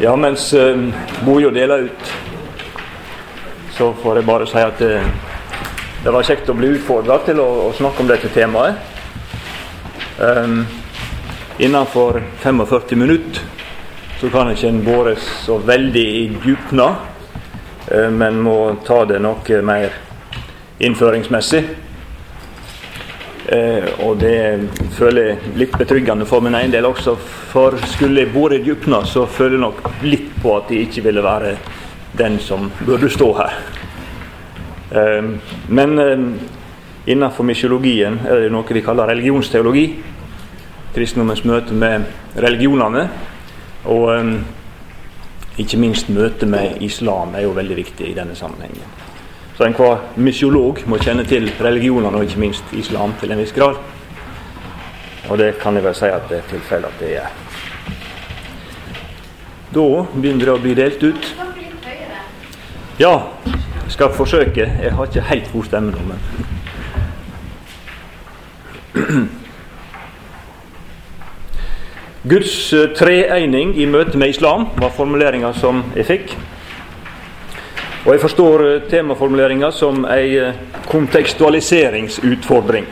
Ja, mens uh, Bojo deler ut, så får jeg bare si at det, det var kjekt å bli utfordra til å, å, snakke om dette temaet. Um, innenfor 45 minutter så kan ikke en bore så veldig i djupna, uh, men må ta det noe mer innføringsmessig. Eh, og det føler jeg litt betryggende for min egen del også. For skulle jeg vært dypna, så føler jeg nok litt på at jeg ikke ville være den som burde stå her. Eh, men eh, innenfor misjologien er det noe vi kaller religionsteologi. Kristendommens møte med religionene. Og ikke minst møtet med islam er jo veldig viktig i denne sammenhengen. Så enhver mysiolog må kjenne til religionene, og ikke minst islam, til en viss grad. Og det kan jeg vel si at det er tilfellet at det er. Da begynner det å bli delt ut. Ja, jeg skal forsøke. Jeg har ikke helt god stemme nå, men Guds eh, treeining i møte med islam var formuleringa som jeg fikk. Og jeg forstår eh, temaformuleringa som ei eh, kontekstualiseringsutfordring.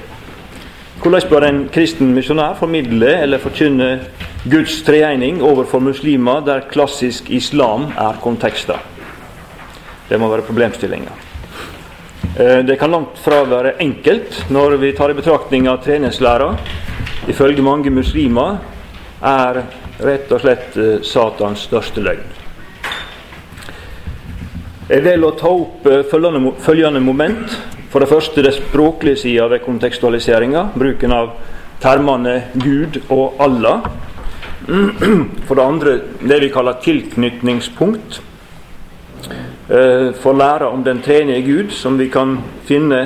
Hvordan bør en kristen misjonær formidle eller forkynne Guds treening overfor muslimer der klassisk islam er konteksta? Det må være problemstillinga. Eh, det kan langt fra være enkelt når vi tar i betraktning at treningslæra ifølge mange muslimer er rett og slett Satans største løgn. Jeg å ta opp eh, følgende, følgende moment. For det første det språklige sida ved kontekstualiseringa. Bruken av termene Gud og Allah. For det andre det vi kaller tilknytningspunkt. Eh, for læra om den tredje Gud, som vi kan finne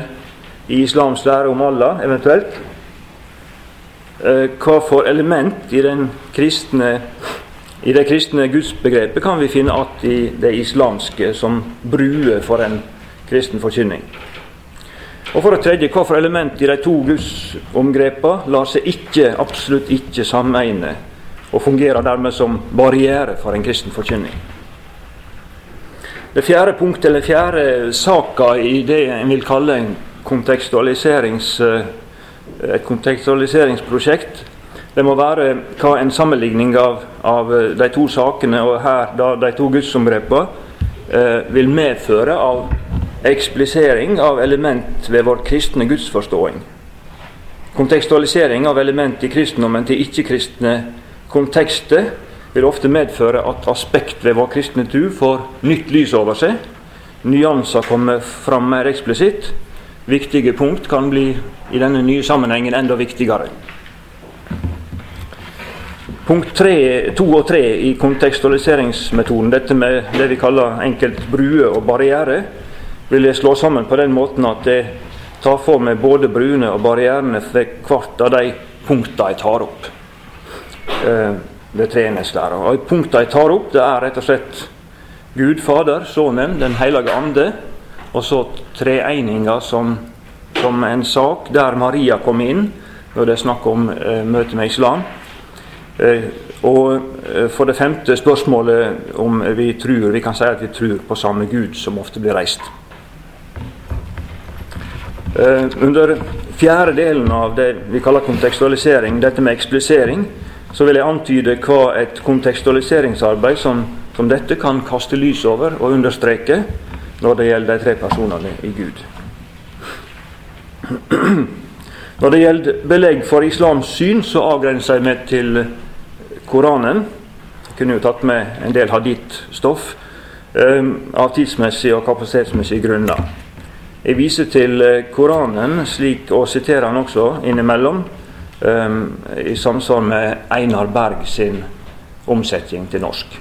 i islams lære om Allah, eventuelt. Eh, hva for element i den kristne i det kristne gudsbegrepet kan vi finne att i det islamske som bruer for en kristen forkynning. Og for det tredje, for element i de to gudsomgrepene lar seg ikke, absolutt ikke sameine, og fungerer dermed som barriere for en kristen forkynning. Det fjerde punktet, eller fjerde saka i det en vil kalle en kontekstualiserings, eh, et kontekstualiseringsprosjekt, det må være hva en sammenligning av, av eh, de to sakene, og her da, de to gudsomgrepene, eh, vil medføre av eksplisering av element ved vår kristne gudsforståing. Kontekstualisering av element i kristendommen til ikke-kristne kontekster vil ofte medføre at aspekt ved vår kristne tur får nytt lys over seg. Nyanser kommer fram mer eksplisitt. Viktige punkt kan bli i denne nye sammenhengen enda viktigere. Punkt 2 og 3 i kontekstualiseringsmetoden, dette med det vi kaller enkelt brue og barriere, vil jeg slå sammen på den måten at jeg tar for meg både bruene og barrierene ved hvert av de punktene jeg tar opp eh, ved treningslæra. Og Punktene jeg tar opp, det er rett og slett Gud Fader, Sønnen, Den hellige ande, og så treeninga som, som en sak der Maria kom inn når det er snakk om eh, møtet med islam. Eh, og eh, for det femte spørsmålet om vi tror, vi kan si at vi tror på samme Gud, som ofte blir reist. Eh, under fjerde delen av det vi kaller kontekstualisering, dette med eksplisering, så vil jeg antyde hva et kontekstualiseringsarbeid som, som dette kan kaste lys over og understreke når det gjelder de tre personene i Gud. Når det gjelder belegg for islams syn, så avgrenser jeg meg til Koranen. Jeg kunne jo tatt med en del hadith-stoff um, av tidsmessige og kapasitetsmessige grunner. Jeg viser til eh, Koranen, slik, og siterer han også innimellom, um, i samsvar med Einar Berg sin omsetning til norsk.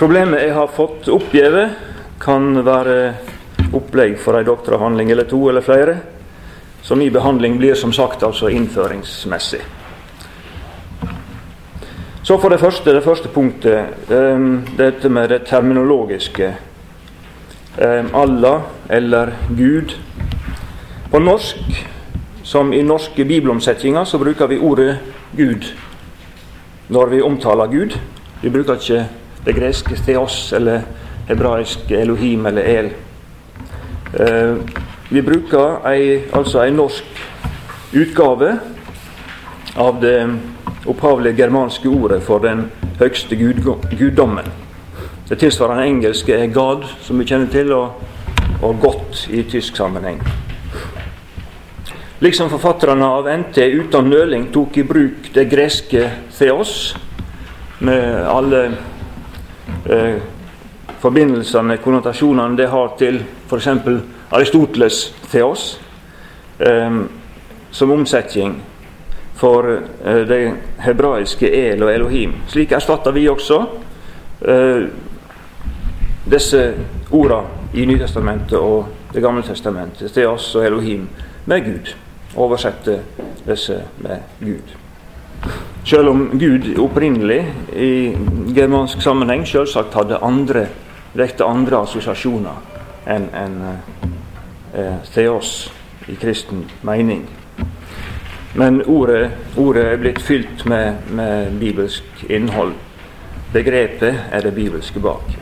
Problemet jeg har fått oppgjeve, kan være opplegg for ei doktoravhandling eller to eller flere. Så min behandling blir som sagt altså innføringsmessig. Så for det første, det første punktet, um, dette med det terminologiske. Um, Allah eller Gud. På norsk, som i norske bibelomsetninger, så bruker vi ordet Gud. når vi omtaler Gud. Vi bruker ikke det greske theos eller hebraisk Elohim eller El. Eh, vi bruker ei, altså en norsk utgave av det opphavlige germanske ordet for den høgste guddommen. Det tilsvarende engelske er 'God', som vi kjenner til, og, og 'godt' i tysk sammenheng. Liksom forfatterne av NT uten nøling tok i bruk det greske 'theos', med alle eh, forbindelsene, konnotasjonene det har til f.eks. Aristoteles' 'theos', eh, som omsetning for eh, det hebraiske El og Elohim. Slik erstatter vi også eh, disse ordene i Nytestamentet og Det gamle testamentet, Theos og Elohim, med Gud. Oversette disse med Gud. Selv om Gud opprinnelig i germansk sammenheng selvsagt hadde andre, vekte andre assosiasjoner enn en, eh, Theos i kristen mening. Men ordet, ordet er blitt fylt med, med bibelsk innhold. Begrepet er det bibelske bak.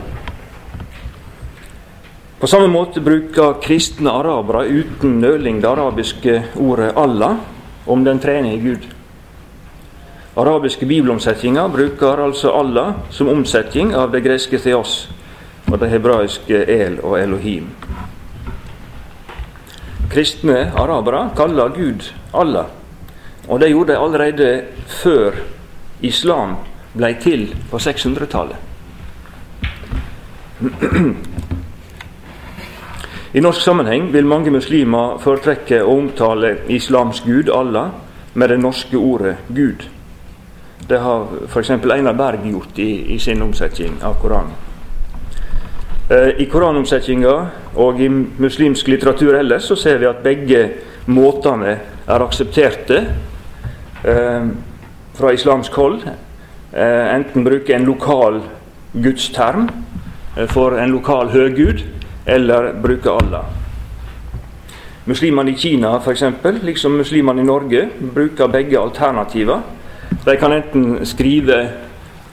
På samme måte bruker kristne arabere uten nøling det arabiske ordet 'Allah' om den trenige Gud. Arabiske bibelomsetninger bruker altså 'Allah' som omsetning av det greske 'theos' og det hebraiske 'el' og 'Elohim'. Kristne arabere kaller Gud Allah, og det gjorde de allerede før islam ble til på 600-tallet. I norsk sammenheng vil mange muslimer foretrekke å omtale islams gud, Allah, med det norske ordet Gud. Det har f.eks. Einar Berg gjort i, i, sin omsetning av Koranen. Eh, I koranomsetninga og i muslimsk litteratur ellers så ser vi at begge måtene er aksepterte fra islamsk hold. Eh, enten bruke en lokal gudsterm eh, for en lokal høggud, eller bruke Allah. Muslimene i Kina f.eks., liksom muslimene i Norge, bruker begge alternativer. De kan enten skrive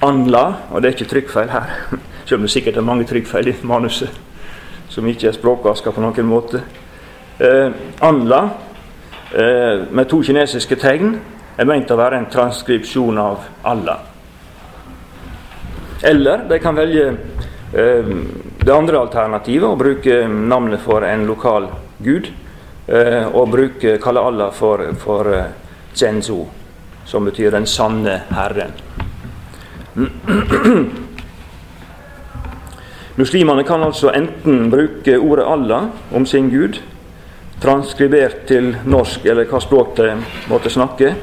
'Anla', og det er ikke trykkfeil her, selv om det sikkert er mange trykkfeil i manuset som ikke er språkvaska på noen måte. Eh, 'Anla' eh, med to kinesiske tegn er ment å være en transkripsjon av Allah. Eller de kan velge eh, det andre alternativet, å bruke navnet for en lokal gud, eh, og bruke, kalle Allah for, for eh, Zenzu, som betyr 'den sanne Herren'. Muslimene kan altså enten bruke ordet Allah om sin gud, transkribert til norsk eller hva språk de måtte snakke,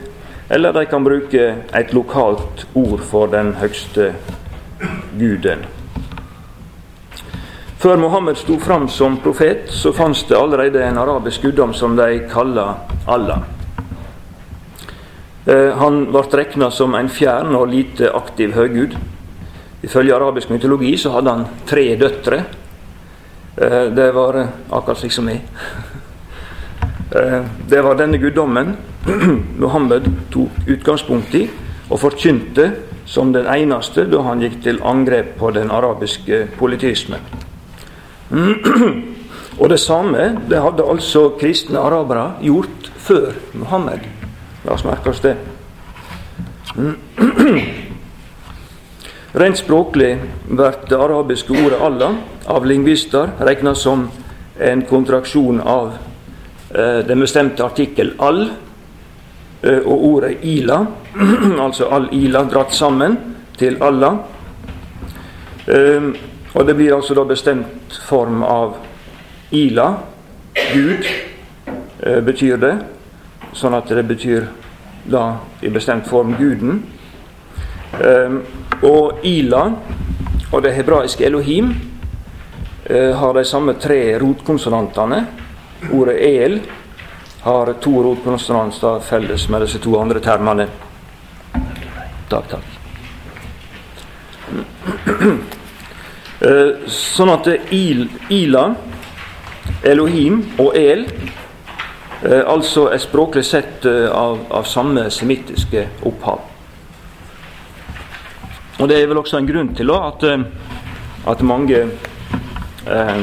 eller de kan bruke et lokalt ord for den høgste guden. Før Mohammed sto fram som profet, så fantes det allerede en arabisk guddom som de kaller Allah. Eh, han ble regna som en fjern og lite aktiv høggud. Ifølge arabisk mytologi så hadde han tre døtre. Eh, det var akkurat slik som meg. Eh, det var denne guddommen Mohammed tok utgangspunkt i og forkynte som den eneste da han gikk til angrep på den arabiske politismen. Og det samme det hadde altså kristne arabere gjort før Muhammed. La oss merke oss det. Rent språklig blir det arabiske ordet 'Allah' av lingvister regna som en kontraksjon av den bestemte artikkel al eh, og ordet 'ila', altså 'al-ila' dratt sammen til 'Allah'. Eh, og det blir altså da bestemt form av ila. Gud eh, betyr det. Sånn at det betyr da i bestemt form guden. Eh, og ila og det hebraiske Elohim eh, har de samme tre rotkonsonantene. Ordet el har to rotkonsonanter felles med disse to andre termene. Takk, takk. Eh, sånn at Il, Ila, Elohim og El eh, altså er språklig sett eh, av, av samme semittiske opphav. Og Det er vel også en grunn til at, at mange eh,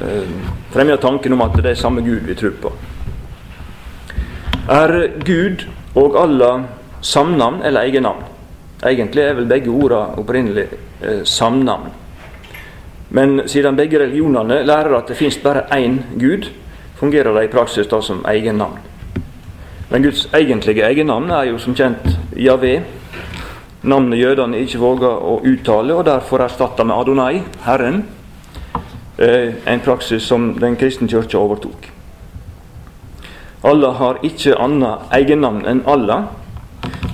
eh, fremmer tanken om at det er samme Gud vi tror på. Er Gud og Allah samnavn eller egennavn? Egentlig er vel begge ordene opprinnelig eh, samnavn. Men siden begge religionene lærer at det fins bare én Gud, fungerer det i praksis da som egennavn. Men Guds egentlige egennavn er jo som kjent Javé, navnet jødene ikke våger å uttale, og derfor erstatta med Adonai, Herren, en praksis som den kristne kirka overtok. Allah har ikke annet egennavn enn Allah.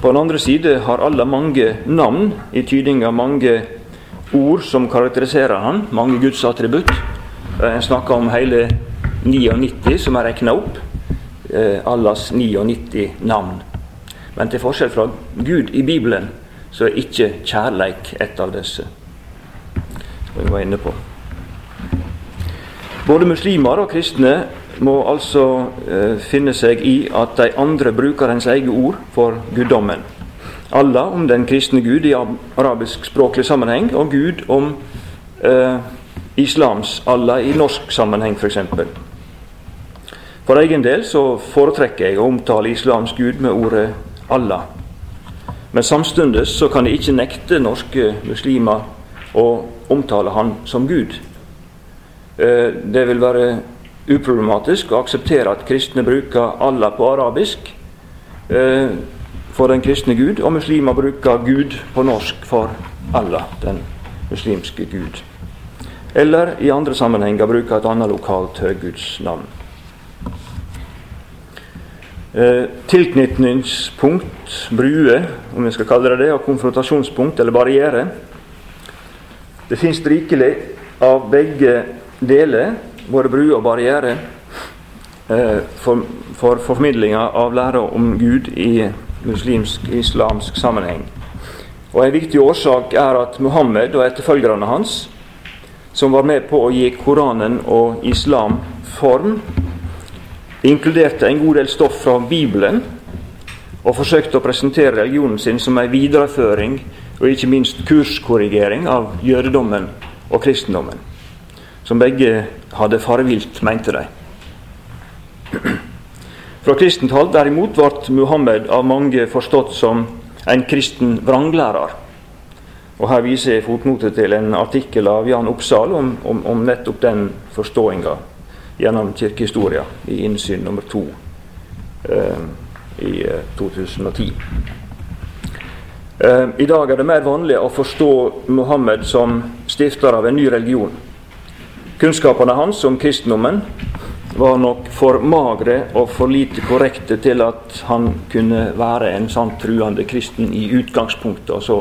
På den andre side har Allah mange navn, i tydinga mange ord som karakteriserer han, mange Guds attributt. Eh, en snakker om hele 99 som er regna opp. Eh, Allahs 99 navn. Men til forskjell fra Gud i Bibelen så er ikke kjærleik et av disse. Som vi var inne på. Både muslimer og kristne må altså eh, finne seg i at de andre bruker ens eget ord for guddommen. Allah om den kristne Gud i arabisk språklig sammenheng, og Gud om eh, islams Allah i norsk sammenheng, f.eks. For, for egen del så foretrekker jeg å omtale islams Gud med ordet Allah. Men samtidig så kan jeg ikke nekte norske muslimer å omtale han som Gud. Eh, det vil være uproblematisk å akseptere at kristne bruker Allah på arabisk eh, for den kristne Gud, og muslimer bruker Gud på norsk for Allah, den muslimske Gud. Eller i andre sammenhenger bruker et annet lokalt høygudsnavn. Eh, tilknytningspunkt, brue, om vi skal kalle det det, og konfrontasjonspunkt eller barriere. Det fins rikelig av begge deler, både bru og barriere, eh, for, for formidlinga av læra om Gud i muslimsk-islamsk sammenheng. Og En viktig årsak er at Muhammed og etterfølgerne hans, som var med på å gi Koranen og islam form, inkluderte en god del stoff fra Bibelen og forsøkte å presentere religionen sin som en videreføring og ikke minst kurskorrigering av jødedommen og kristendommen, som begge hadde farvilt, mente de. Fra kristent hold derimot ble Muhammed av mange forstått som en kristen vranglærer. Og Her viser jeg fotnote til en artikkel av Jan Oppsal om, om, om nettopp den forståinga gjennom kirkehistoria i innsyn nummer to eh, i 2010. Eh, eh, I dag er det mer vanlig å forstå Mohammed som stifter av en ny religion. Kunnskapene hans om kristendommen var nok for magre og for lite korrekte til at han kunne være en sant truende kristen i utgangspunktet, og så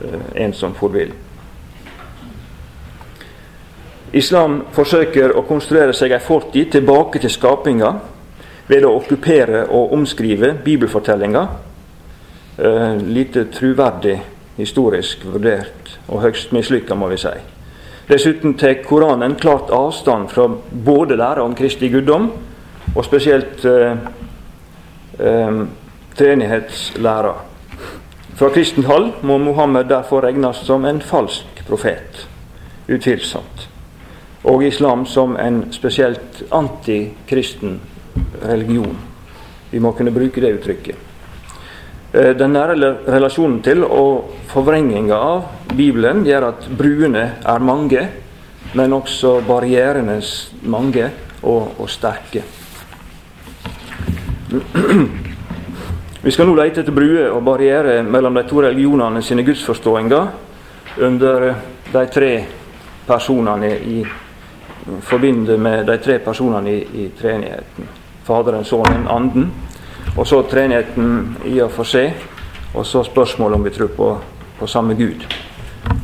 eh, en som forvill. Islam forsøker å konstruere seg ei fortid tilbake til skapinga ved å okkupere og omskrive bibelfortellinga. Eh, lite truverdig historisk vurdert, og høgst mislykka, må vi si. Dessuten tar Koranen klart avstand fra både læra om Kristi guddom, og spesielt eh, eh, treenighetslæra. Fra kristent hold må Mohammed derfor regnes som en falsk profet. Utvilsomt og islam som en spesielt antikristen religion. Vi må kunne bruke det uttrykket. Eh, den nære relasjonen til og forvrenginga av Bibelen gjør at bruene er mange, men også barrierene mange og, og sterke. Vi skal nå lete etter bruer og barrierer mellom de to religionene sine gudsforståinger under de tre personene i forbindelse med de tre personene i, i treenigheten. Faderen, Sønnen, Anden. Og så treenigheten i og for seg. Og så spørsmålet om vi tror på, på samme Gud.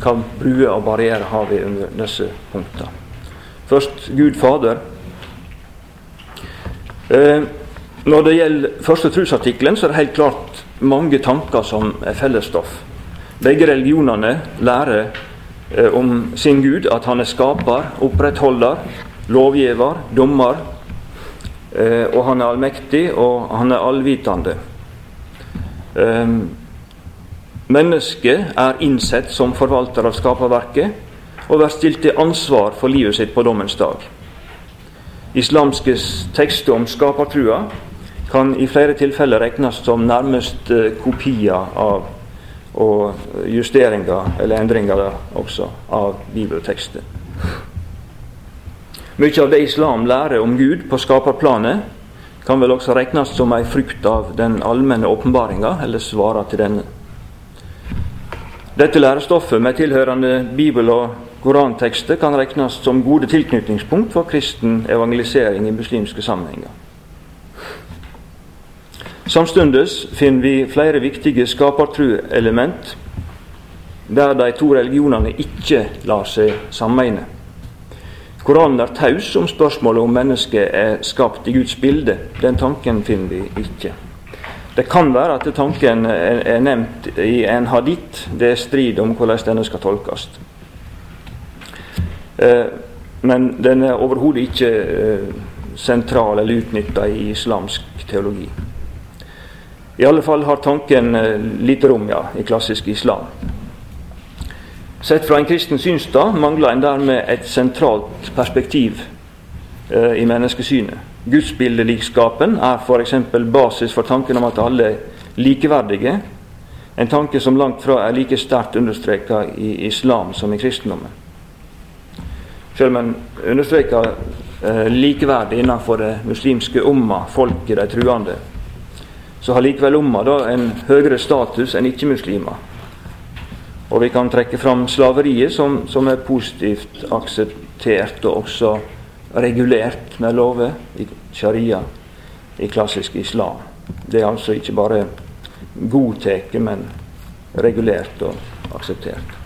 Hva bruer og barrierer har vi under disse punktene? Først Gud Fader. Eh, når det gjelder første trosartikkelen, så er det helt klart mange tanker som er fellesstoff. Begge religionene lærer Eh, om sin Gud, at han er skaper, opprettholder, lovgiver, dommer. Eh, og han er allmektig, og han er allvitende. Eh, Mennesket er innsett som forvalter av skaperverket og blir stilt til ansvar for livet sitt på dommens dag. Islamske tekster om skapertrua kan i flere tilfeller regnes som nærmest eh, kopier av og justeringer eller endringer også av bibeltekster. Mye av det islam lærer om Gud på skaperplanet, kan vel også regnes som ei frukt av den allmenne åpenbaringa, eller svarer til denne. Dette lærestoffet med tilhørende bibel- og korantekster kan regnes som gode tilknytningspunkt for kristen evangelisering i muslimske sammenhenger. Samstundes finner vi flere viktige skapertruelement der de to religionene ikke lar seg sammeine. Koranen er taus om spørsmålet om mennesket er skapt i Guds bilde. Den tanken finner vi ikke. Det kan være at tanken er nevnt i en hadith. Det er strid om hvordan denne skal tolkes. Eh, men den er overhodet ikke eh, sentral eller utnytta i islamsk teologi. I alle fall har tanken eh, lite rom ja, i klassisk islam. Sett fra en kristen synsstad mangler en dermed et sentralt perspektiv eh, i menneskesynet. Gudsbildelikskapen er f.eks. basis for tanken om at alle er likeverdige. En tanke som langt fra er like sterkt understreka i islam som i kristendommen. Selv om en understreker eh, likeverdig innenfor det muslimske umma, folket, de truende, så har likevel umma da en høyere status enn ikke-muslimer. Og vi kan trekke fram slaveriet, som, som er positivt akseptert og også regulert med lover i sharia, i klassisk islam. Det er altså ikke bare godtatt, men regulert og akseptert.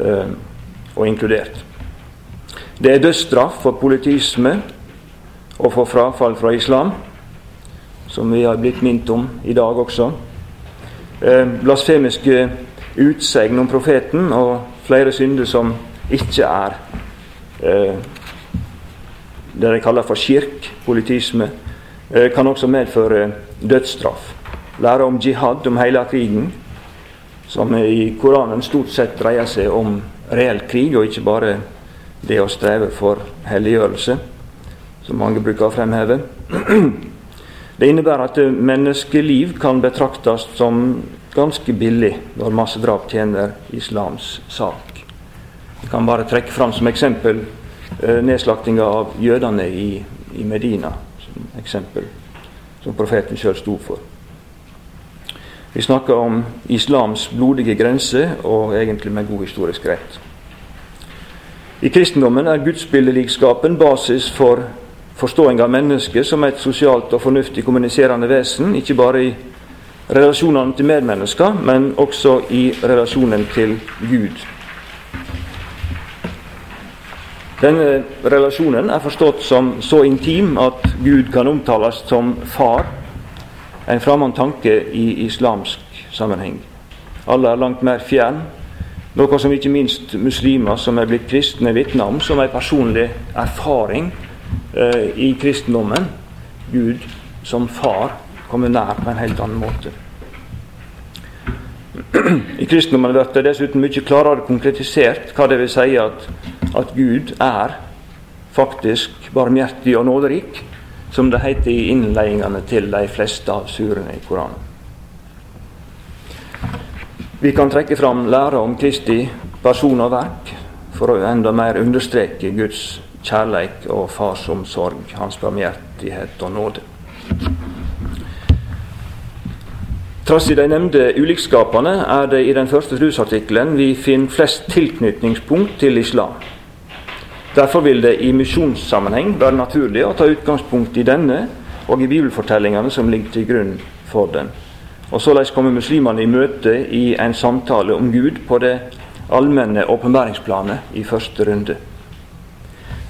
Uh, og inkludert. Det er dødsstraff for politisme og for frafall fra islam, som vi har blitt minnet om i dag også. Uh, blasfemiske utsegn om profeten og flere synder som ikke er eh, det de kaller for kirk, politisme, eh, kan også medføre dødsstraff. Lære om jihad, om hele krigen, som i Koranen stort sett dreier seg om reell krig, og ikke bare det å streve for helliggjørelse, som mange bruker å fremheve. Det innebærer at menneskeliv kan betraktes som ganske billig når massedrap tjener islams sak. Vi kan bare trekke fram som eksempel eh, nedslaktinga av jødene i, i, Medina, som eksempel, som profeten sjøl sto for. Vi snakker om islams blodige grense, og egentlig med god historisk rett. I kristendommen er gudsbildelikskapen basis for forståing av mennesket som et sosialt og fornuftig kommuniserende vesen, ikke bare i relasjonene til medmennesker, men også i relasjonen til Gud. Denne relasjonen er forstått som så intim at Gud kan omtales som far, en fremmed tanke i islamsk sammenheng. Alle er langt mer fjern, noe som ikke minst muslimer som er blitt kristne, vitner om som en personlig erfaring eh, i kristendommen. Gud som far kommer nær på en helt annen måte. I kristendommen blir det dessuten mye klarere konkretisert hva det vil si at, at Gud er faktisk barmhjertig og nåderik, som det heter i innledningene til de fleste av surene i Koranen. Vi kan trekke fram læra om Kristi person og verk for å enda mer understreke Guds kjærleik og farsomsorg, hans barmhjertighet og nåde. Trass i de nevnte ulikskapene er det i den første trosartikkelen vi finner flest tilknytningspunkt til islam. Derfor vil det i misjonssammenheng være naturlig å ta utgangspunkt i denne og i bibelfortellingene som ligger til grunn for den. Og såleis kommer muslimene i møte i en samtale om Gud på det allmenne åpenbæringsplanet i første runde.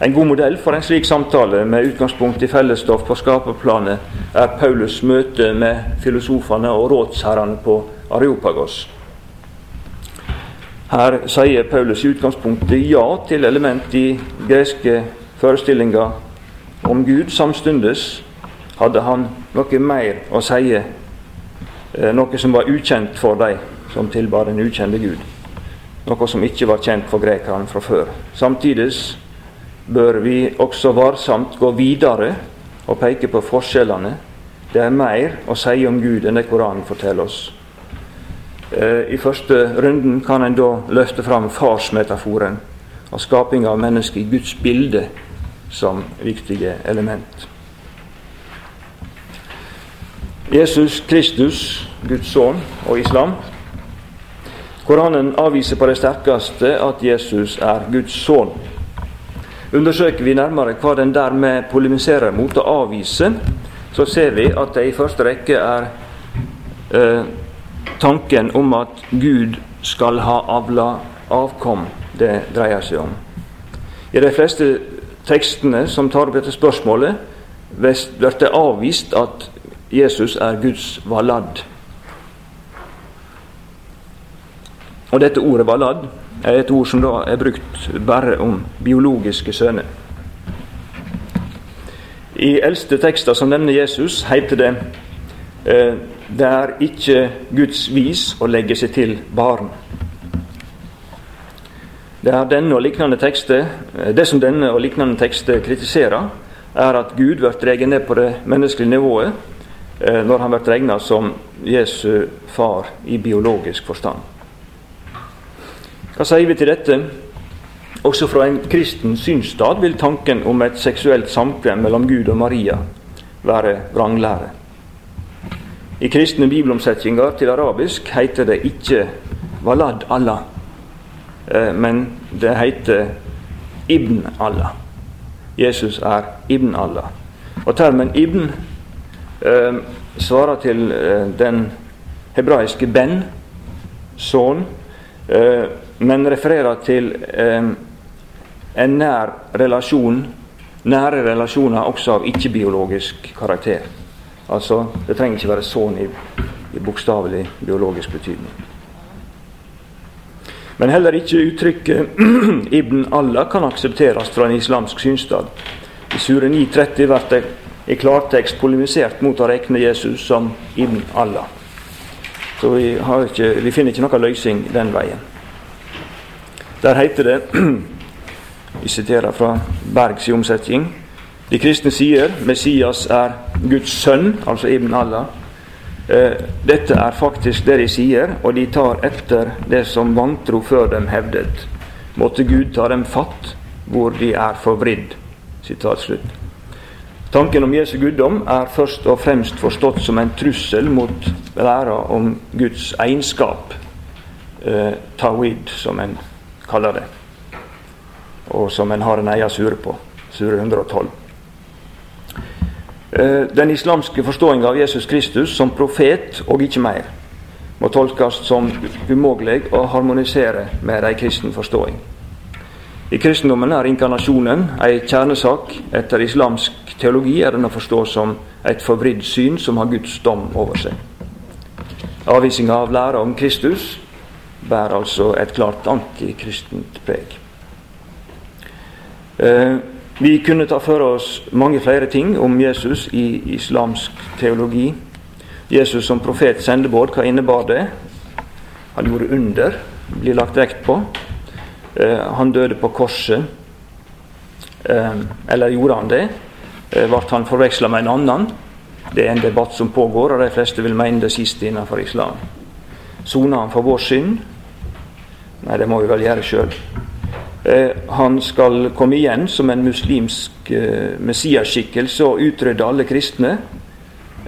En god modell for en slik samtale med utgangspunkt i fellesstoff på skaperplanet er Paulus' møte med filosofene og rådsherrene på Areopagos. Her sier Paulus i utgangspunktet ja til element i greske forestillinger om Gud. Samstundes hadde han noe mer å si, eh, noe som var ukjent for dem som tilbar den ukjente Gud. Noe som ikke var kjent for grekerne fra før. Samtidig bør vi også varsomt gå videre og peke på forskjellene. Det er mer å si om Gud enn det Koranen forteller oss. Eh, I første runden kan en da løfte fram farsmetaforen og skaping av mennesket i Guds bilde som viktige element. Jesus Kristus, Guds sønn, og islam. Koranen avviser på det sterkeste at Jesus er Guds sønn. Undersøker vi nærmere hva den dermed polemiserer mot og avviser, så ser vi at det i første rekke er eh, tanken om at Gud skal ha avla avkom det dreier seg om. I de fleste tekstene som tar opp dette spørsmålet, blir det avvist at Jesus er Guds valad. Og dette ordet valad er et ord som da er brukt bare om biologiske sønner. I eldste tekster som nevner Jesus, heter det eh, det er ikke Guds vis å legge seg til barn. Det, denne tekster, eh, det som denne og lignende tekster kritiserer, er at Gud blir dratt ned på det menneskelige nivået eh, når han blir regna som Jesu far i biologisk forstand. Hva sier vi til dette? Også fra en kristen synsstad vil tanken om et seksuelt samkvem mellom Gud og Maria være vranglære. I kristne bibelomsetninger til arabisk heter det ikke 'walad Allah', Eh, men det heter Ibn Allah. Jesus er Ibn Allah. Og termen Ibn eh, svarer til eh, den hebraiske Ben, sønn, eh, men refererer til eh, en nær relasjon, nære relasjoner også av ikke-biologisk karakter. Altså, Det trenger ikke være sånn i, i bokstavelig biologisk betydning. Men heller ikke uttrykket Ibn Allah kan aksepteres fra en islamsk synsstad. I Sure 930 blir det i klartekst polemisert mot å regne Jesus som Ibn Allah. Så vi, ikke, vi finner ikke noen løsning den veien. Der heter det, vi siterer fra Bergs omsetning, de kristne sier Messias er Guds sønn, altså Ibn Allah. Eh, dette er faktisk det de sier, og de tar etter det som vantro før dem hevdet. Måtte Gud ta dem fatt hvor de er forvridd. Sitat slutt. Tanken om Jesu guddom er først og fremst forstått som en trussel mot læra om Guds egenskap, eh, tawid, som en kaller det, og som en har en egen sure på, sure 112. Eh, den islamske forståinga av Jesus Kristus som profet og ikke mer må tolkes som umulig å harmonisere med ei kristen forståing. I kristendommen er inkarnasjonen ei kjernesak. Etter islamsk teologi er den å forstå som et forvridd syn som har Guds dom over seg. Avvisinga av læra om Kristus bærer altså et klart antikristent preg. Eh, vi kunne ta for oss mange flere ting om Jesus i islamsk teologi. Jesus som profet sendebåd, hva innebar det? Han gjorde under, blir lagt vekt på. Eh, han døde på korset. Eh, eller gjorde han det? Eh, ble han forveksla med en annen? Det er en debatt som pågår, og de fleste vil mene det siste innenfor islam. Sona han for vår synd? Nei, det må vi vel gjøre sjøl. Eh, han skal komme igjen som en muslimsk eh, messiaskikkelse og utrydde alle kristne,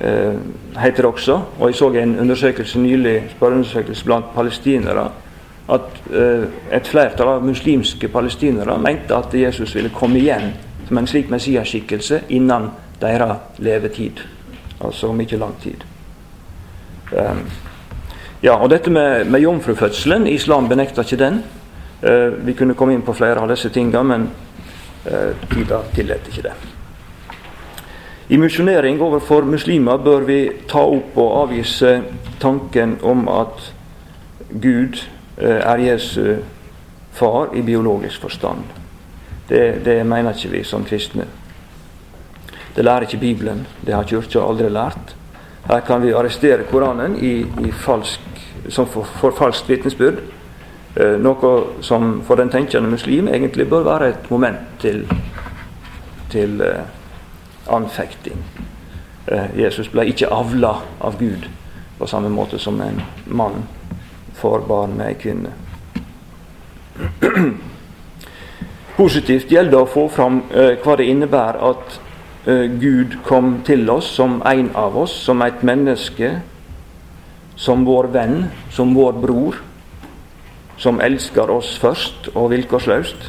eh, heter det også. Og jeg så en undersøkelse nylig, spørreundersøkelse blant palestinere, at eh, et flertall av muslimske palestinere mente at Jesus ville komme igjen som en slik messiaskikkelse innen deres levetid. Altså om ikke lang tid. Um, ja, og dette med, med jomfrufødselen, islam benekter ikke den. Eh, vi kunne komme inn på flere av disse tingene, men eh, tida tillater ikke det. I misjonering overfor muslimer bør vi ta opp og avvise tanken om at Gud eh, er Jesu far i biologisk forstand. Det, det mener ikke vi som kristne. Det lærer ikke Bibelen. Det har Kirka aldri lært. Her kan vi arrestere Koranen i, i falsk som for, for falskt vitnesbyrd. Eh, noe som for den tenkende muslim egentlig bør være et moment til, til eh, anfekting. Eh, Jesus ble ikke avla av Gud på samme måte som en mann får barn med ei kvinne. Positivt gjelder det å få fram hva det innebærer at Gud kom til oss som en av oss, som et menneske, som vår venn, som vår bror, som elsker oss først og vilkårsløst.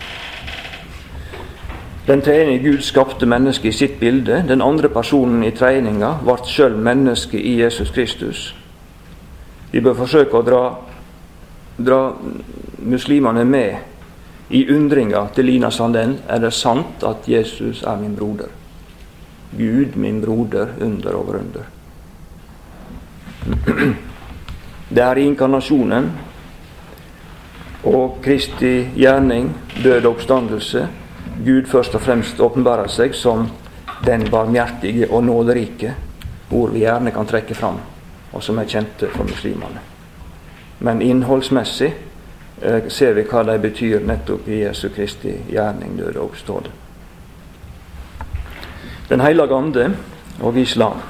Den tredje Gud skapte mennesket i sitt bilde. Den andre personen i treninga ble sjøl menneske i Jesus Kristus. Vi bør forsøke å dra, dra muslimene med i undringa til Lina Sandell er det sant at Jesus er min broder. Gud, min broder, under over under. Det er inkarnasjonen og Kristi gjerning, død og oppstandelse, Gud først og fremst åpenbærer seg som den barmhjertige og nåderike, ord vi gjerne kan trekke fram, og som er kjente for muslimene. Men innholdsmessig Eh, ser vi hva de betyr nettopp i Jesu Kristi gjerning, døde og oppstående. Den hellige ande og islam.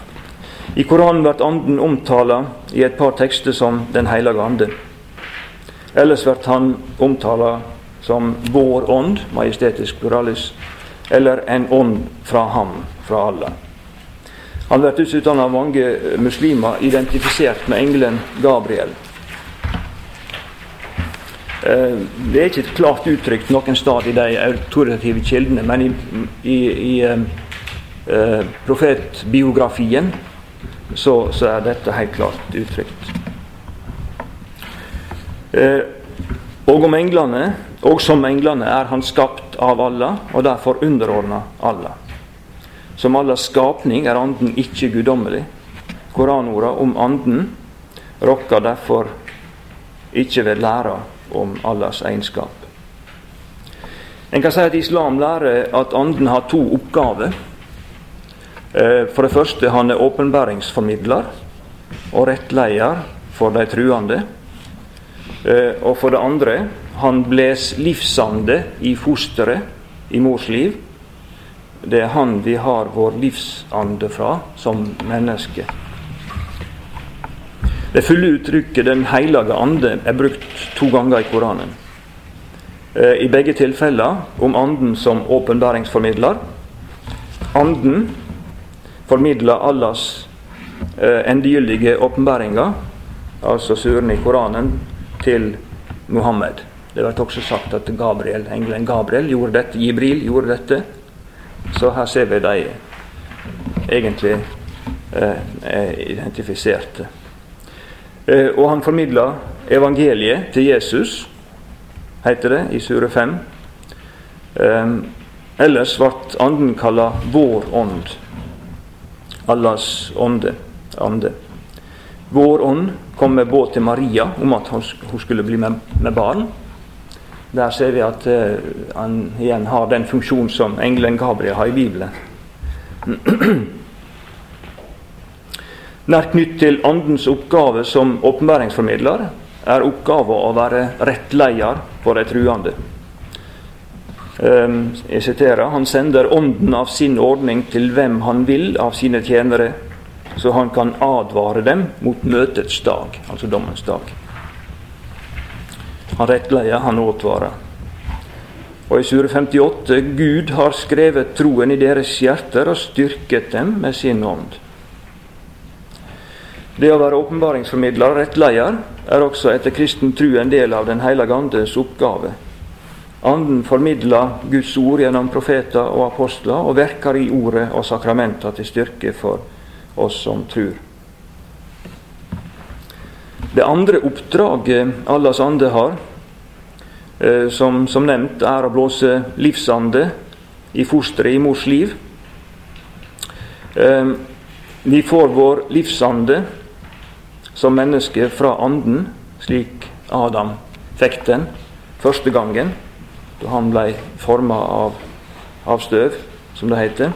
I Koranen blir anden omtala i et par tekster som Den hellige ande. Ellers blir han omtala som vår ånd, majestetisk pluralis, eller en ånd fra ham, fra Allah. Han blir dessuten av mange muslimer identifisert med engelen Gabriel. Eh, det er ikke klart uttrykt noen sted i de autoritative kildene, men i, i, i eh, profetbiografien så, så, er dette helt klart uttrykt. Eh, og om englene, og som englene er han skapt av Allah, og derfor underordna Allah. Som Allahs skapning er Anden ikke guddommelig. Koranorda om Anden rokker derfor ikke ved læra om Allahs egenskap. En kan si at islam lærer at Anden har to oppgaver. Eh, for det første han er åpenbæringsformidler og rettleder for de truende. Eh, og for det andre han bles livsande i fosteret i mors liv. Det er han vi har vår livsande fra som menneske. Det fulle uttrykket 'Den hellige ande' er brukt to ganger i Koranen. Eh, I begge tilfeller om Anden som åpenbæringsformidler. Anden formidler Allahs eh, endegyldige åpenbaringer, altså surene i Koranen, til Muhammed. Det blir også sagt at Gabriel, engelen Gabriel gjorde dette, Jibril gjorde dette. Så her ser vi de egentlig eh, identifiserte. Eh, og han formidla evangeliet til Jesus, heter det i Sure 5. Eh, ellers ble anden kalla vår ånd. Allahs ånde. Ande. Vår ånd kom med båt til Maria om at hun skulle bli med, barn. Der ser vi at uh, han igjen har den funksjonen som engelen Gabriel har i Bibelen. Nær knytt til Andens oppgave som åpenbæringsformidler er oppgaven å være rettleder for de truende. Ehm, jeg siterer Han sender ånden av sin ordning til hvem han vil av sine tjenere, så han kan advare dem mot møtets dag, altså dommens dag. Han rettleder, han advarer. Og i Sure 58.: Gud har skrevet troen i deres hjerter og styrket dem med sin ånd. Det å være åpenbaringsformidler, rettleder, er også etter kristen tru en del av Den hellige andes oppgave. Anden formidler Guds ord gjennom profeter og apostler, og verker i ordet og sakramenter til styrke for oss som tror. Det andre oppdraget Allas ande har, eh, som, som nevnt, er å blåse livsande i fosteret i mors liv. Eh, vi får vår livsande som menneske fra Anden, slik Adam fikk den første gangen, da han ble forma av, av, støv, som det heter.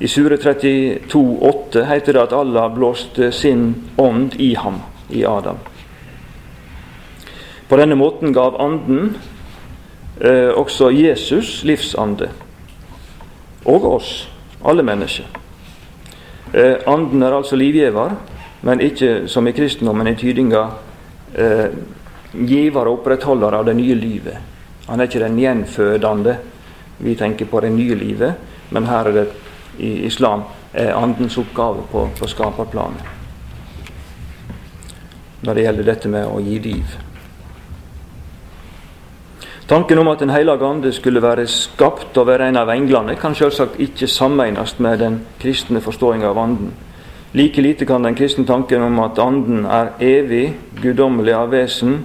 I Sure 32, 32,8 heter det at Allah blåste sin ånd i ham, i Adam. På denne måten gav Anden eh, også Jesus livsande. Og oss, alle mennesker. Eh, anden er altså livgiver, men ikke som i kristendommen i tydinga eh, giver og opprettholder av det nye livet. Han er ikke den gjenfødende. Vi tenker på det nye livet, men her er det i islam er andens oppgave på, på skaperplanet. Når det gjelder dette med å gi liv. Tanken om at Den hellige ande skulle være skapt og være en av englene, kan selvsagt ikke sammenes med den kristne forståinga av anden. Like lite kan den kristne tanken om at anden er evig, guddommelig av vesen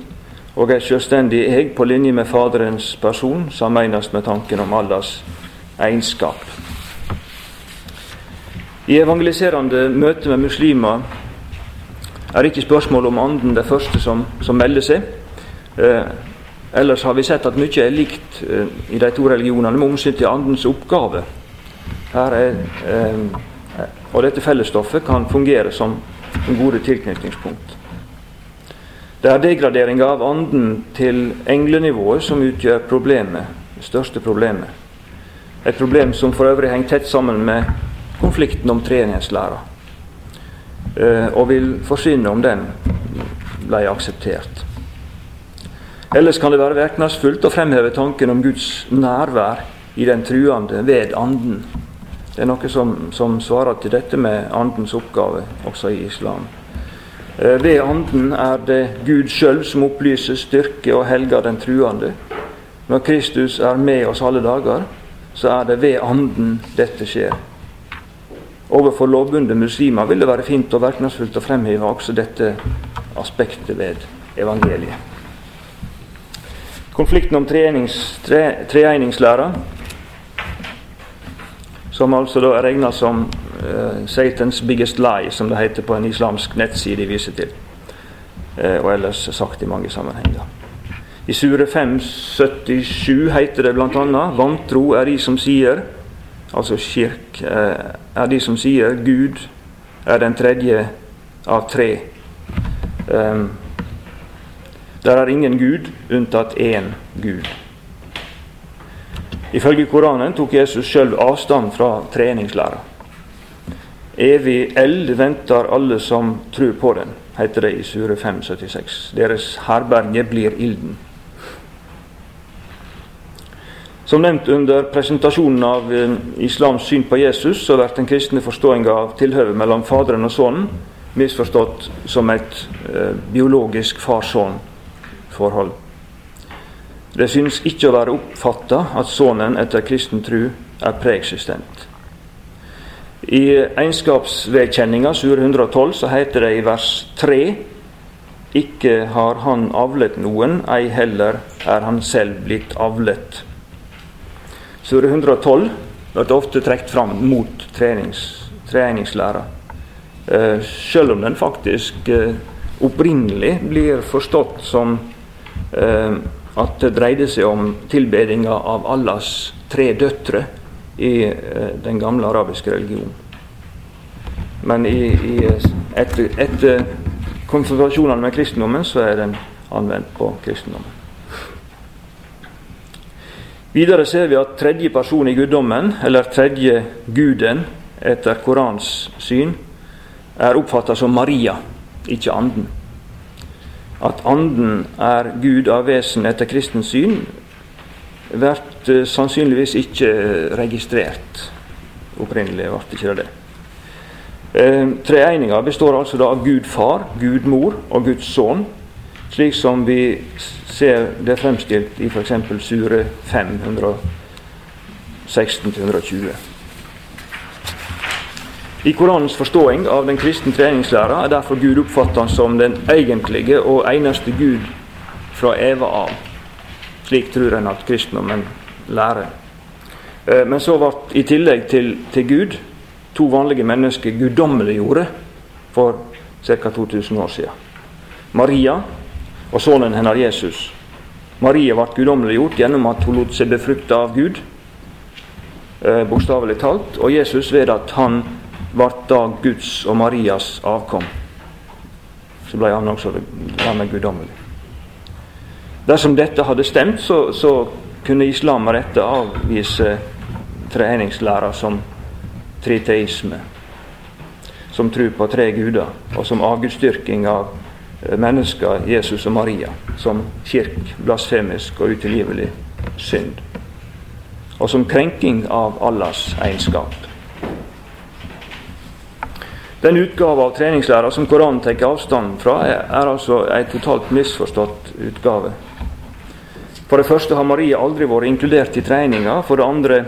og er selvstendig eg på linje med Faderens person, sammenlignes med tanken om allas egenskap. I evangeliserende møte med muslimer er ikke spørsmålet om anden det første som, som melder seg. Eh, Ellers har vi sett at mye er likt eh, i de to religionene med omsyn til andens oppgave. Er, eh, og dette fellesstoffet kan fungere som gode tilknytningspunkt. Det er degraderinga av anden til englenivået som utgjør problemet, det største problemet. Et problem som for øvrig henger tett sammen med konflikten om treningslæra, eh, og vil forsyne om den ble akseptert. Ellers kan det være virkningsfullt å fremheve tanken om Guds nærvær i den truende ved Anden. Det er noe som, som svarer til dette med Andens oppgave, også i islam. Eh, ved Anden er det Gud sjøl som opplyser, styrke og helger den truende. Når Kristus er med oss alle dager, så er det ved Anden dette skjer. Overfor lovbundne muslimer vil det være fint og virkningsfullt å fremheve også dette aspektet ved evangeliet. Konflikten om treegningslæra, som altså da er regna som Satans biggest lie, som det heter på en islamsk nettside de viser til, uh, og ellers sagt i mange sammenhenger. I Sure 577 heter det bl.a.: Vantro er de som sier, altså kirk, uh, er de som sier Gud er den tredje av tre. Um, der er ingen Gud unntatt én Gud. Ifølge Koranen tok Jesus sjøl avstand fra treningslæra. Evig eld venter alle som tror på den, heter det i Sure 576. Deres herberge blir ilden. Som nevnt under presentasjonen av eh, islams syn på Jesus, så blir den kristne forståinga av tilhøvet mellom Faderen og Sønnen misforstått som et eh, biologisk far-sønn forhold. Det synes ikke å være oppfatta at Sønnen etter kristen tru er preeksistent. I egenskapsvedkjenninga, sure 112, så heter det i vers 3 ikke har han avlet noen, ei heller er han selv blitt avlet. Sure 112 blir ofte trukket fram mot trenings, treningslæra. Eh, selv om den faktisk eh, opprinnelig blir forstått som Eh, at det dreide seg om tilbedinga av Allahs tre døtre i eh, den gamle arabiske religionen. Men i, i, etter, etter konfrontasjonene med kristendommen så er den anvendt på kristendommen. Videre ser vi at tredje person i guddommen, eller tredje guden etter Korans syn, er oppfatta som Maria, ikke anden at Anden er Gud av vesen etter kristens syn, blir eh, sannsynligvis ikke registrert. Opprinnelig ble det ikke det. Treeininga består altså da av Gud far, Gud mor og Guds sønn, slik som vi ser det fremstilt i f.eks. Sure 516-120. I Koranens forståing av den kristne treningslæra er derfor Gud oppfattet som den egentlige og eneste Gud fra Eva av. Slik tror en at kristendommen lærer. Eh, men så ble i tillegg til, til Gud to vanlige mennesker guddommeliggjorde for ca. 2000 år siden. Maria og sønnen hennes Jesus. Maria ble guddommeliggjort gjennom at hun lot seg befrukte av Gud, eh, bokstavelig talt, og Jesus ved at han ble da Guds og Marias avkom. Så ble han også dermed guddommelig. Dersom dette hadde stemt, så, så kunne islam med rette avvise treningslæra som triteisme, som tru på tre guder, og som avgudsdyrking av eh, mennesker, Jesus og Maria, som kirk, blasfemisk og utilgivelig synd. Og som krenking av Allahs egenskap. Den utgave av treningslæra som Koranen tar avstand fra, er, er altså en totalt misforstått utgave. For det første har Maria aldri vært inkludert i treninga. For det andre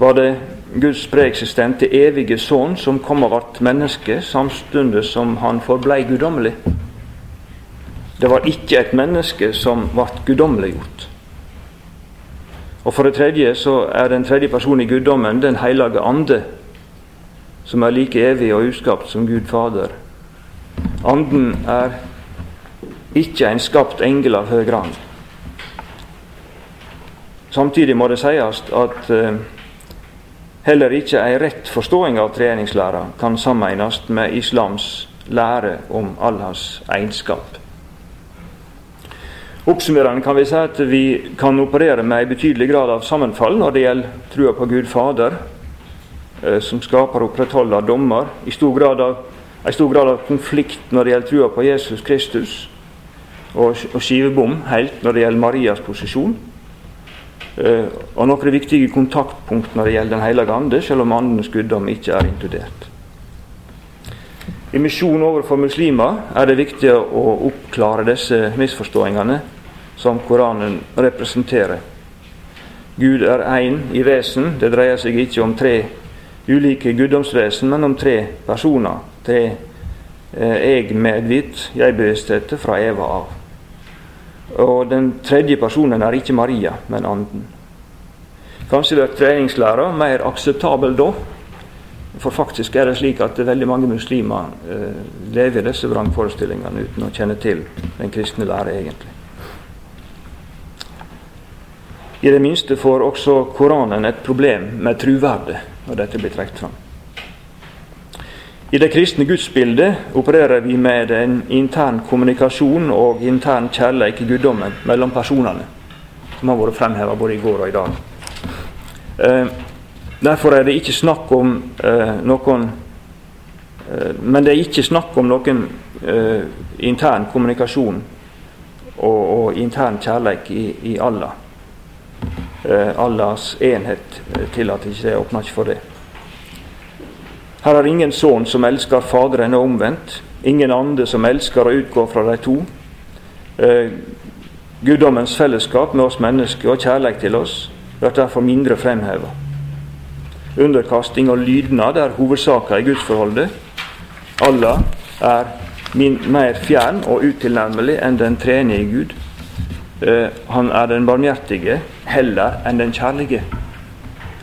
var det Guds preeksistente evige sønn som kom og ble menneske, samtidig som han forblei guddommelig. Det var ikke et menneske som ble guddommeliggjort. Og for det tredje så er den tredje personen i guddommen Den hellige ande, som er like evig og uskapt som Gud Fader. Anden er ikke en skapt engel av høy rang. Samtidig må det sies at eh, heller ikke ei rett forståing av treningslæra kan sammenlignes med islams lære om Allahs egenskap. Oppsummerende kan vi si at vi kan operere med en betydelig grad av sammenfall når det gjelder trua på Gud Fader, eh, som skaper og opprettholder dommer, i stor grad av, en stor grad av konflikt når det gjelder trua på Jesus Kristus, og, og skivebom helt når det gjelder Marias posisjon. Eh, og noen viktige kontaktpunkt når det gjelder Den hellige ande, selv om andens guddom ikke er inkludert. I misjon overfor muslimer er det viktig å oppklare disse misforståingene som Koranen representerer. Gud er én i vesen. Det dreier seg ikke om tre ulike guddomsvesen, men om tre personer. Tre eh, jeg-medvitt, jeg-bevisstheter fra Eva av. Og den tredje personen er ikke Maria, men Anden. Kanskje blir treningslæra mer akseptabel da. For faktisk er det slik at veldig mange muslimer eh, lever i disse vrangforestillingene uten å kjenne til den kristne lære egentlig. I det minste får også Koranen et problem med truverdet når dette blir trukket fram. I det kristne gudsbildet opererer vi med en intern kommunikasjon og intern kjærleik i guddommen mellom personene, som har vært fremheva både i går og i dag. Eh, derfor er det ikke snakk om eh, noen eh, Men det er ikke snakk om noen eh, intern kommunikasjon og, og intern kjærleik i, i Allah. Eh, Allahs enhet eh, tillater ikke det, åpner ikke for det. Her er ingen sønn som elsker Faderen og omvendt. Ingen ande som elsker å utgå fra de to. Eh, guddommens fellesskap med oss mennesker og kjærlighet til oss blir derfor mindre fremheva. Underkasting og lydnad er hovedsaka i gudsforholdet. Allah er min, mer fjern og utilnærmelig enn den trenige Gud. Eh, han er den barmhjertige heller enn den kjærlige.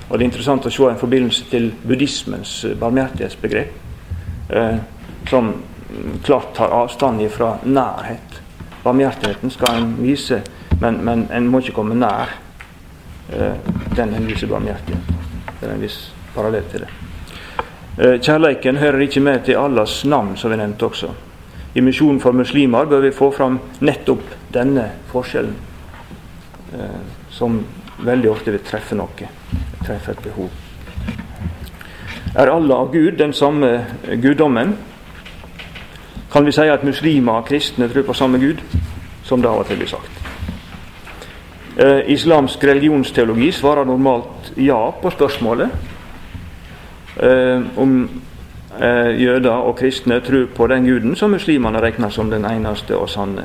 Og Det er interessant å se en forbindelse til buddhismens eh, barmhjertighetsbegrep, eh, som klart tar avstand fra nærhet. Barmhjertigheten skal en vise, men, men en må ikke komme nær eh, den en viser barmhjertighet. Det er en viss parallell til det. Eh, kjærleiken hører ikke med til Allahs navn, som vi nevnte også. I misjonen for muslimer bør vi få fram nettopp denne forskjellen, eh, som veldig ofte vil treffe noe treffer et behov. Er Allah og Gud den samme guddommen? Kan vi si at muslimer og kristne tror på samme Gud, som det av og til blir sagt? Eh, islamsk religionsteologi svarer normalt ja på spørsmålet eh, om eh, jøder og kristne tror på den guden som muslimene regner som den eneste og sanne.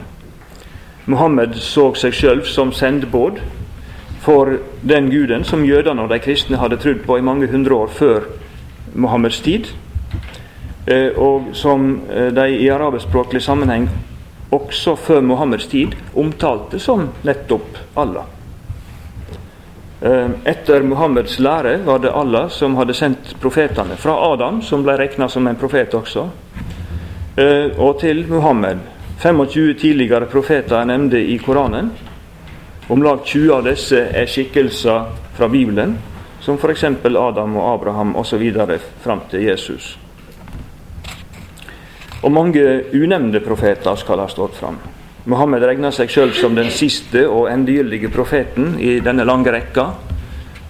Mohammed så seg sjøl som sendebåd for den guden som jødene og de kristne hadde trodd på i mange hundre år før Mohammeds tid, eh, og som eh, de i arabiskspråklig sammenheng også før Mohammeds tid omtalte som nettopp Allah. Eh, etter Mohammeds lære var det Allah som hadde sendt profetene, fra Adam, som ble regna som en profet også, og til Mohammed. 25 tidligere profeter er nevnte i Koranen. Om lag 20 av disse er skikkelser fra Bibelen, som f.eks. Adam og Abraham osv. fram til Jesus. Og mange unevnte profeter skal ha stått fram. Mohammed regner seg sjøl som den siste og endegyldige profeten i denne lange rekka.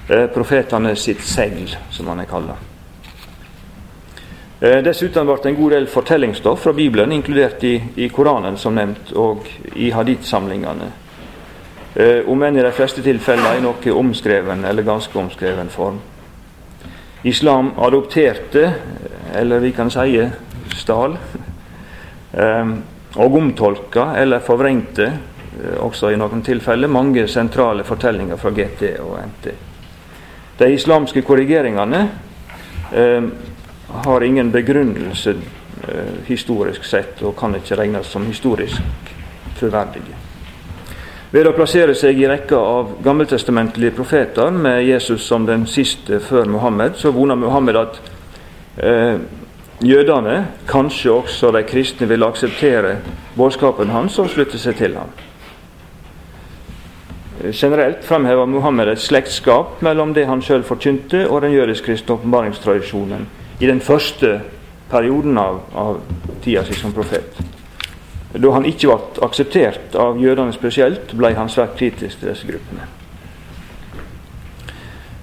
Eh, profetene sitt segl, som han er kalla. Eh, dessuten ble det en god del fortellingsstoff fra Bibelen inkludert i, i Koranen, som nevnt, og i hadith-samlingene. Eh, om enn i de fleste tilfeller i noe omskreven eller ganske omskreven form. Islam adopterte, eller vi kan si stal, eh, og omtolka eller forvrengte, eh, også i noen tilfeller, mange sentrale fortellinger fra GT og NT. De islamske korrigeringene har ingen begrunnelse historisk sett, og kan ikke regnes som historisk troverdige. Ved å plassere seg i rekka av gammeltestamentlige profeter med Jesus som den siste før Mohammed, så voner Mohammed at eh, jødene, kanskje også de kristne, vil akseptere budskapen hans og slutte seg til ham. Generelt fremhever Mohammed et slektskap mellom det han sjøl forkynte, og den jødisk-kristne åpenbaringstradisjonen i den første perioden av, av tida si som profet. Da han ikke ble akseptert av jødene spesielt, ble han svært kritisk til disse gruppene.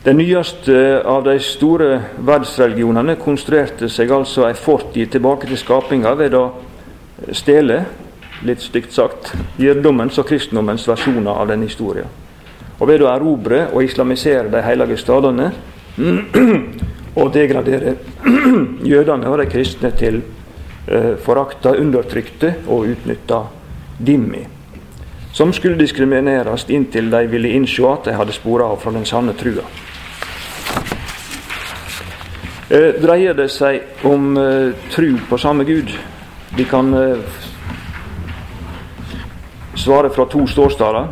Den nyeste av de store verdensreligionene konstruerte seg altså ei fortid tilbake til skapinga ved å stjele, litt stygt sagt, jødedommens og kristendommens versjoner av den historien. Og ved å erobre og islamisere de hellige stadene og degradere jødene og de kristne til forakta, undertrykte og utnytta Dimmi, som skulle diskrimineres inntil de ville innse at de hadde spora av fra den sanne trua. Eh, dreier det seg om eh, tru på samme Gud? Vi kan eh, svare fra to ståsteder.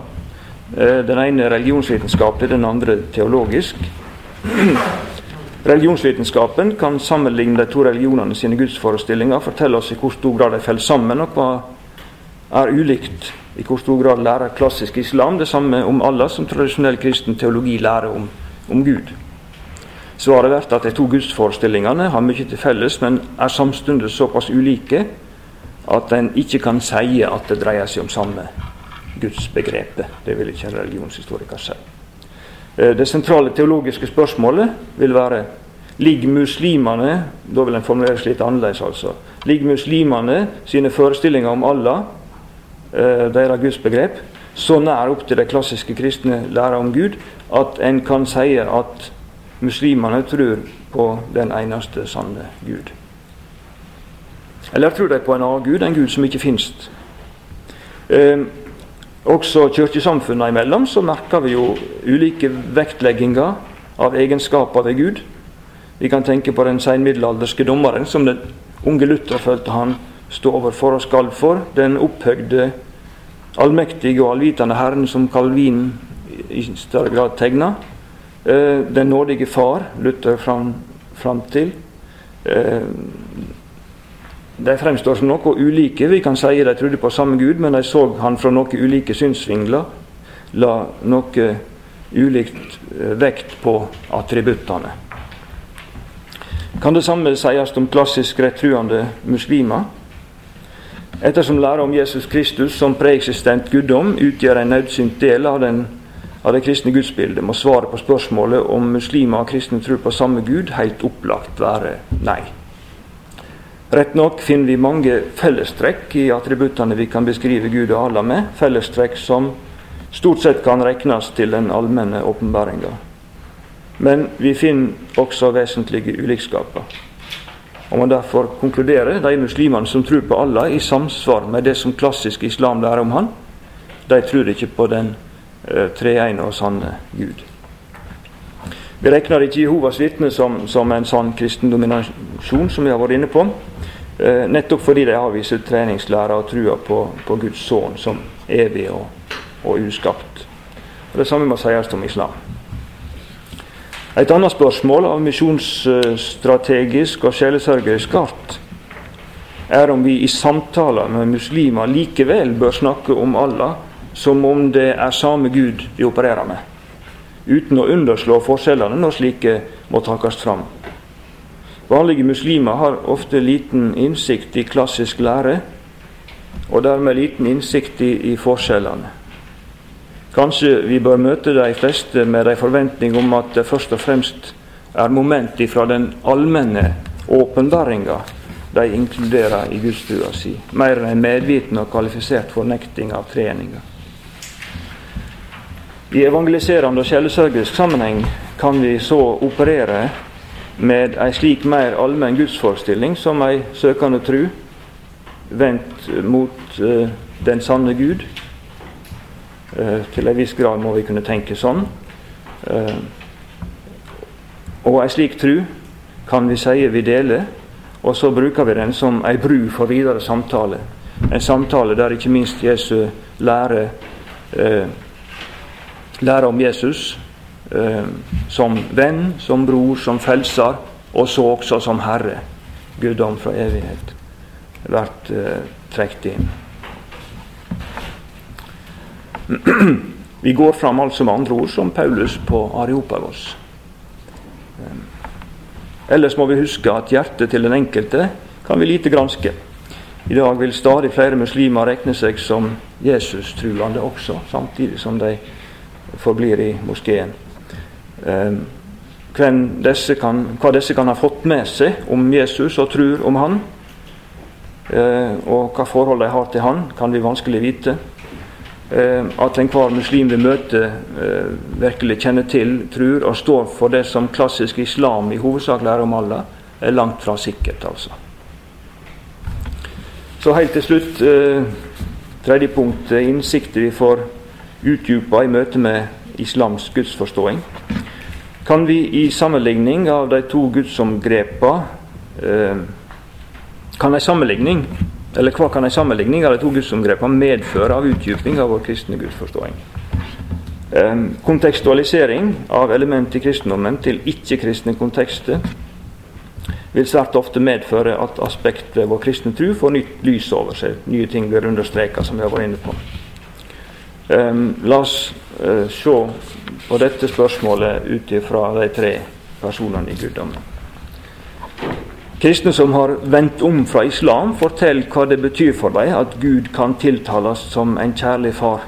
Eh, den ene religionsvitenskapelig, den andre teologisk. Religionsvitenskapen kan sammenligne de to religionene sine gudsforestillinger, fortelle oss i hvor stor grad de faller sammen, og hva er ulikt. I hvor stor grad lærer klassisk islam det samme om Allah som tradisjonell kristen teologi lærer om, om Gud. Svaret blir at de to gudsforestillingene har mye til felles, men er samtidig såpass ulike at en ikke kan si at det dreier seg om samme gudsbegrepet. Det vil ikke en religionshistoriker si. Eh, det sentrale teologiske spørsmålet vil være Ligger muslimene da vil en formulere litt annerledes altså, ligger muslimene sine forestillinger om Allah, eh, deres gudsbegrep, så nær opp til de klassiske kristne lærer om Gud at en kan si at muslimene tror på den eneste sanne Gud. Eller tror de på en annen Gud, en Gud som ikke finnes. Eh, også kirkesamfunnene imellom så merker vi jo ulike vektlegginger av egenskaper ved Gud. Vi kan tenke på den senmiddelalderske dommeren som den unge Luther følte han stod overfor og skal for. Den opphøgde, allmektige og allvitende Herren som Calvin i større grad tegna. Eh, den nådige Far Luther fram, fram til. De fremstår som noe ulike. Vi kan si de trodde på samme Gud, men de så han fra noen ulike synsvingler. La noe ulikt eh, vekt på attributtene. Kan det samme sies om klassisk rettruende muslimer? Ettersom læra om Jesus Kristus som preeksistent guddom utgjør en nødsynt del av, den, av det kristne gudsbildet, må svaret på spørsmålet om muslimer og kristne tror på samme Gud, helt opplagt være nei. Rett nok finner vi mange fellestrekk i attributtene vi kan beskrive Gud og Allah med, fellestrekk som stort sett kan regnes til den allmenne åpenbaringa. Men vi finner også vesentlige ulikskaper. Og man derfor konkluderer de muslimene som tror på Allah, i samsvar med det som klassisk islam lærer om han, de tror ikke på den uh, treene og sanne Gud. Vi regner ikke Jehovas vitner som, som en sann kristen dominasjon, som vi har vært inne på. Eh, nettopp fordi de avviser treningslæra og trua på, på, Guds sønn som evig og, og uskapt. Og det samme må sies om islam. Et annet spørsmål av misjonsstrategisk og sjelesørgerisk art er om vi i samtaler med muslimer likevel bør snakke om Allah som om det er samme Gud vi opererer med, uten å underslå forskjellene når slike må takast fram. Vanlige muslimer har ofte liten innsikt i klassisk lære, og dermed liten innsikt i, i forskjellene. Kanskje vi bør møte de fleste med en forventning om at det først og fremst er moment fra den allmenne åpenbaringa de inkluderer i gudstua si, mer enn en medviten og kvalifisert fornekting av treninga. I evangeliserende og sjelsørgisk sammenheng kan vi så operere med ei slik mer allmenn gudsforestilling som ei søkende tru vendt mot uh, den sanne Gud. Uh, til en viss grad må vi kunne tenke sånn. Uh, og ei slik tru kan vi si vi deler, og så bruker vi den som ei bru for videre samtale. En samtale der ikke minst Jesu lærer lære om Jesus som venn, som bror, som frelser, og så også som Herre. Guddom fra evighet vært eh, trukket inn. Vi går fram altså med andre ord som Paulus på Areopagos. Eh, ellers må vi huske at hjertet til den enkelte kan vi lite granske. I dag vil stadig flere muslimer regne seg som Jesus-truende også, samtidig som de forblir i moskeen. Eh, disse kan, hva disse kan ha fått med seg om Jesus og tror om han, Eh, og hva forhold de har til han, kan vi vanskelig vite. Eh, at enhver muslim vi møter, virkelig kjenner til, tror og står for det som klassisk islam i hovedsak lærer om Allah, er langt fra sikkert, altså. Så helt til slutt, tredje punkt, innsikter vi får utdypa i møte med islams gudsforståing. Kan vi i sammenligning av de to gudsomgrepa eh, kan en sammenligning eller hva kan en sammenligning av de to gudsomgrepa medføre av utdyping av vår kristne gudsforståing? Eh, kontekstualisering av element i kristendommen til ikke-kristne kontekster vil svært ofte medføre at aspektet vår kristne tro får nytt lys over seg. Nye ting blir understreka, som vi har vært inne på. Um, la oss uh, se på dette spørsmålet ut ifra de tre personene i guddommen. Kristne som har vendt om fra islam, forteller hva det betyr for dem at Gud kan tiltales som en kjærlig far.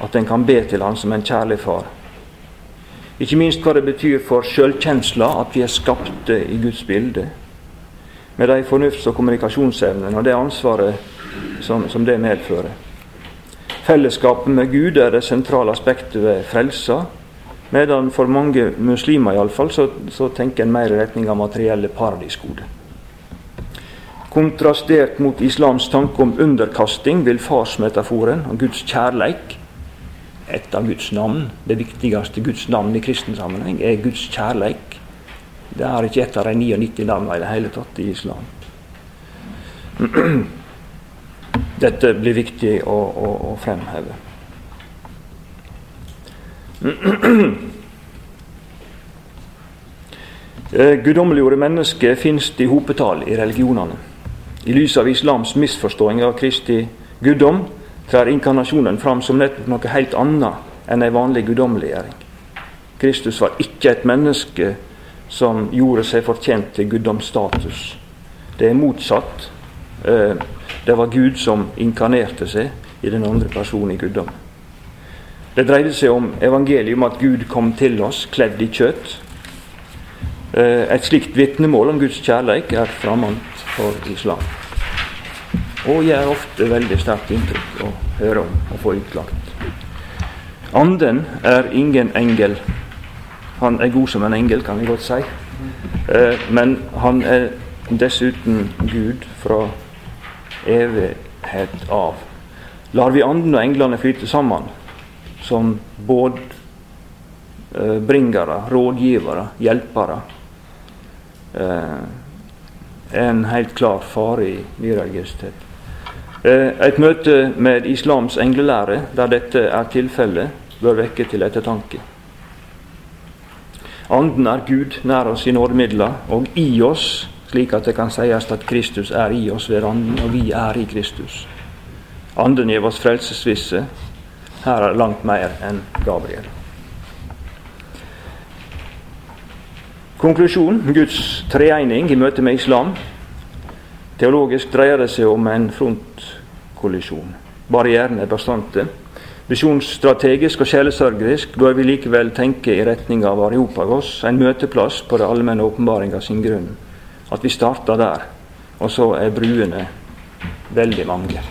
At en kan be til han som en kjærlig far. Ikke minst hva det betyr for sjølkjensla at vi er skapte i Guds bilde. Med de fornufts- og kommunikasjonsevnene og det ansvaret som, som det medfører. Fellesskapet med Gud er det sentrale aspektet ved frelsa Medan for mange muslimer iallfall, så, så tenker en mer i retning av materielle paradisgoder. Kontrastert mot islams tanke om underkasting vil farsmetaforen og Guds kjærleik Et av Guds navn, det viktigste Guds navn i kristen sammenheng, er Guds kjærleik. Det er ikke et av de 99 navnene i det hele tatt i islam. Dette blir viktig å, å, å fremheve. Eh, guddommeliggjorde mennesker finnes i hopetall i religionene. I lys av islams misforståing av Kristi guddom trer inkarnasjonen fram som nettopp noe helt annet enn en vanlig guddommeliggjøring. Kristus var ikke et menneske som gjorde seg fortjent til guddomsstatus. Det er motsatt. Eh, det var Gud som inkarnerte seg i den andre personen i guddom. Det dreide seg om evangeliet om at Gud kom til oss kledd i kjøtt. Eh, et slikt vitnemål om Guds kjærleik er fremmed for islam. Og gjør ofte veldig sterkt inntrykk å høre om og få utlagt. Anden er ingen engel. Han er god som en engel, kan vi godt si. Eh, men han er dessuten Gud fra evighet av. Lar vi anden og englene flyte sammen, som bådbringere, eh, rådgivere, hjelpere. Eh, en helt klar fare i nyreligiøsitet. Eh, et møte med islams englelære der dette er tilfellet, bør vekke til ettertanke. Anden er Gud nær oss i nådemidler og i oss, slik at det kan sies at Kristus er i oss ved Anden, og vi er i Kristus. Anden gir oss frelsesvisse. Her er langt mer enn Gabriel. Konklusjon Guds treening i møte med islam. Teologisk dreier det seg om en frontkollisjon. Barrierene er bestandte. Visjonsstrategisk og sjelesørgerisk bør vi likevel tenke i retning av Areopagos, en møteplass på det allmenne åpenbaringa sin grunn. At vi starter der. Og så er bruene veldig mange.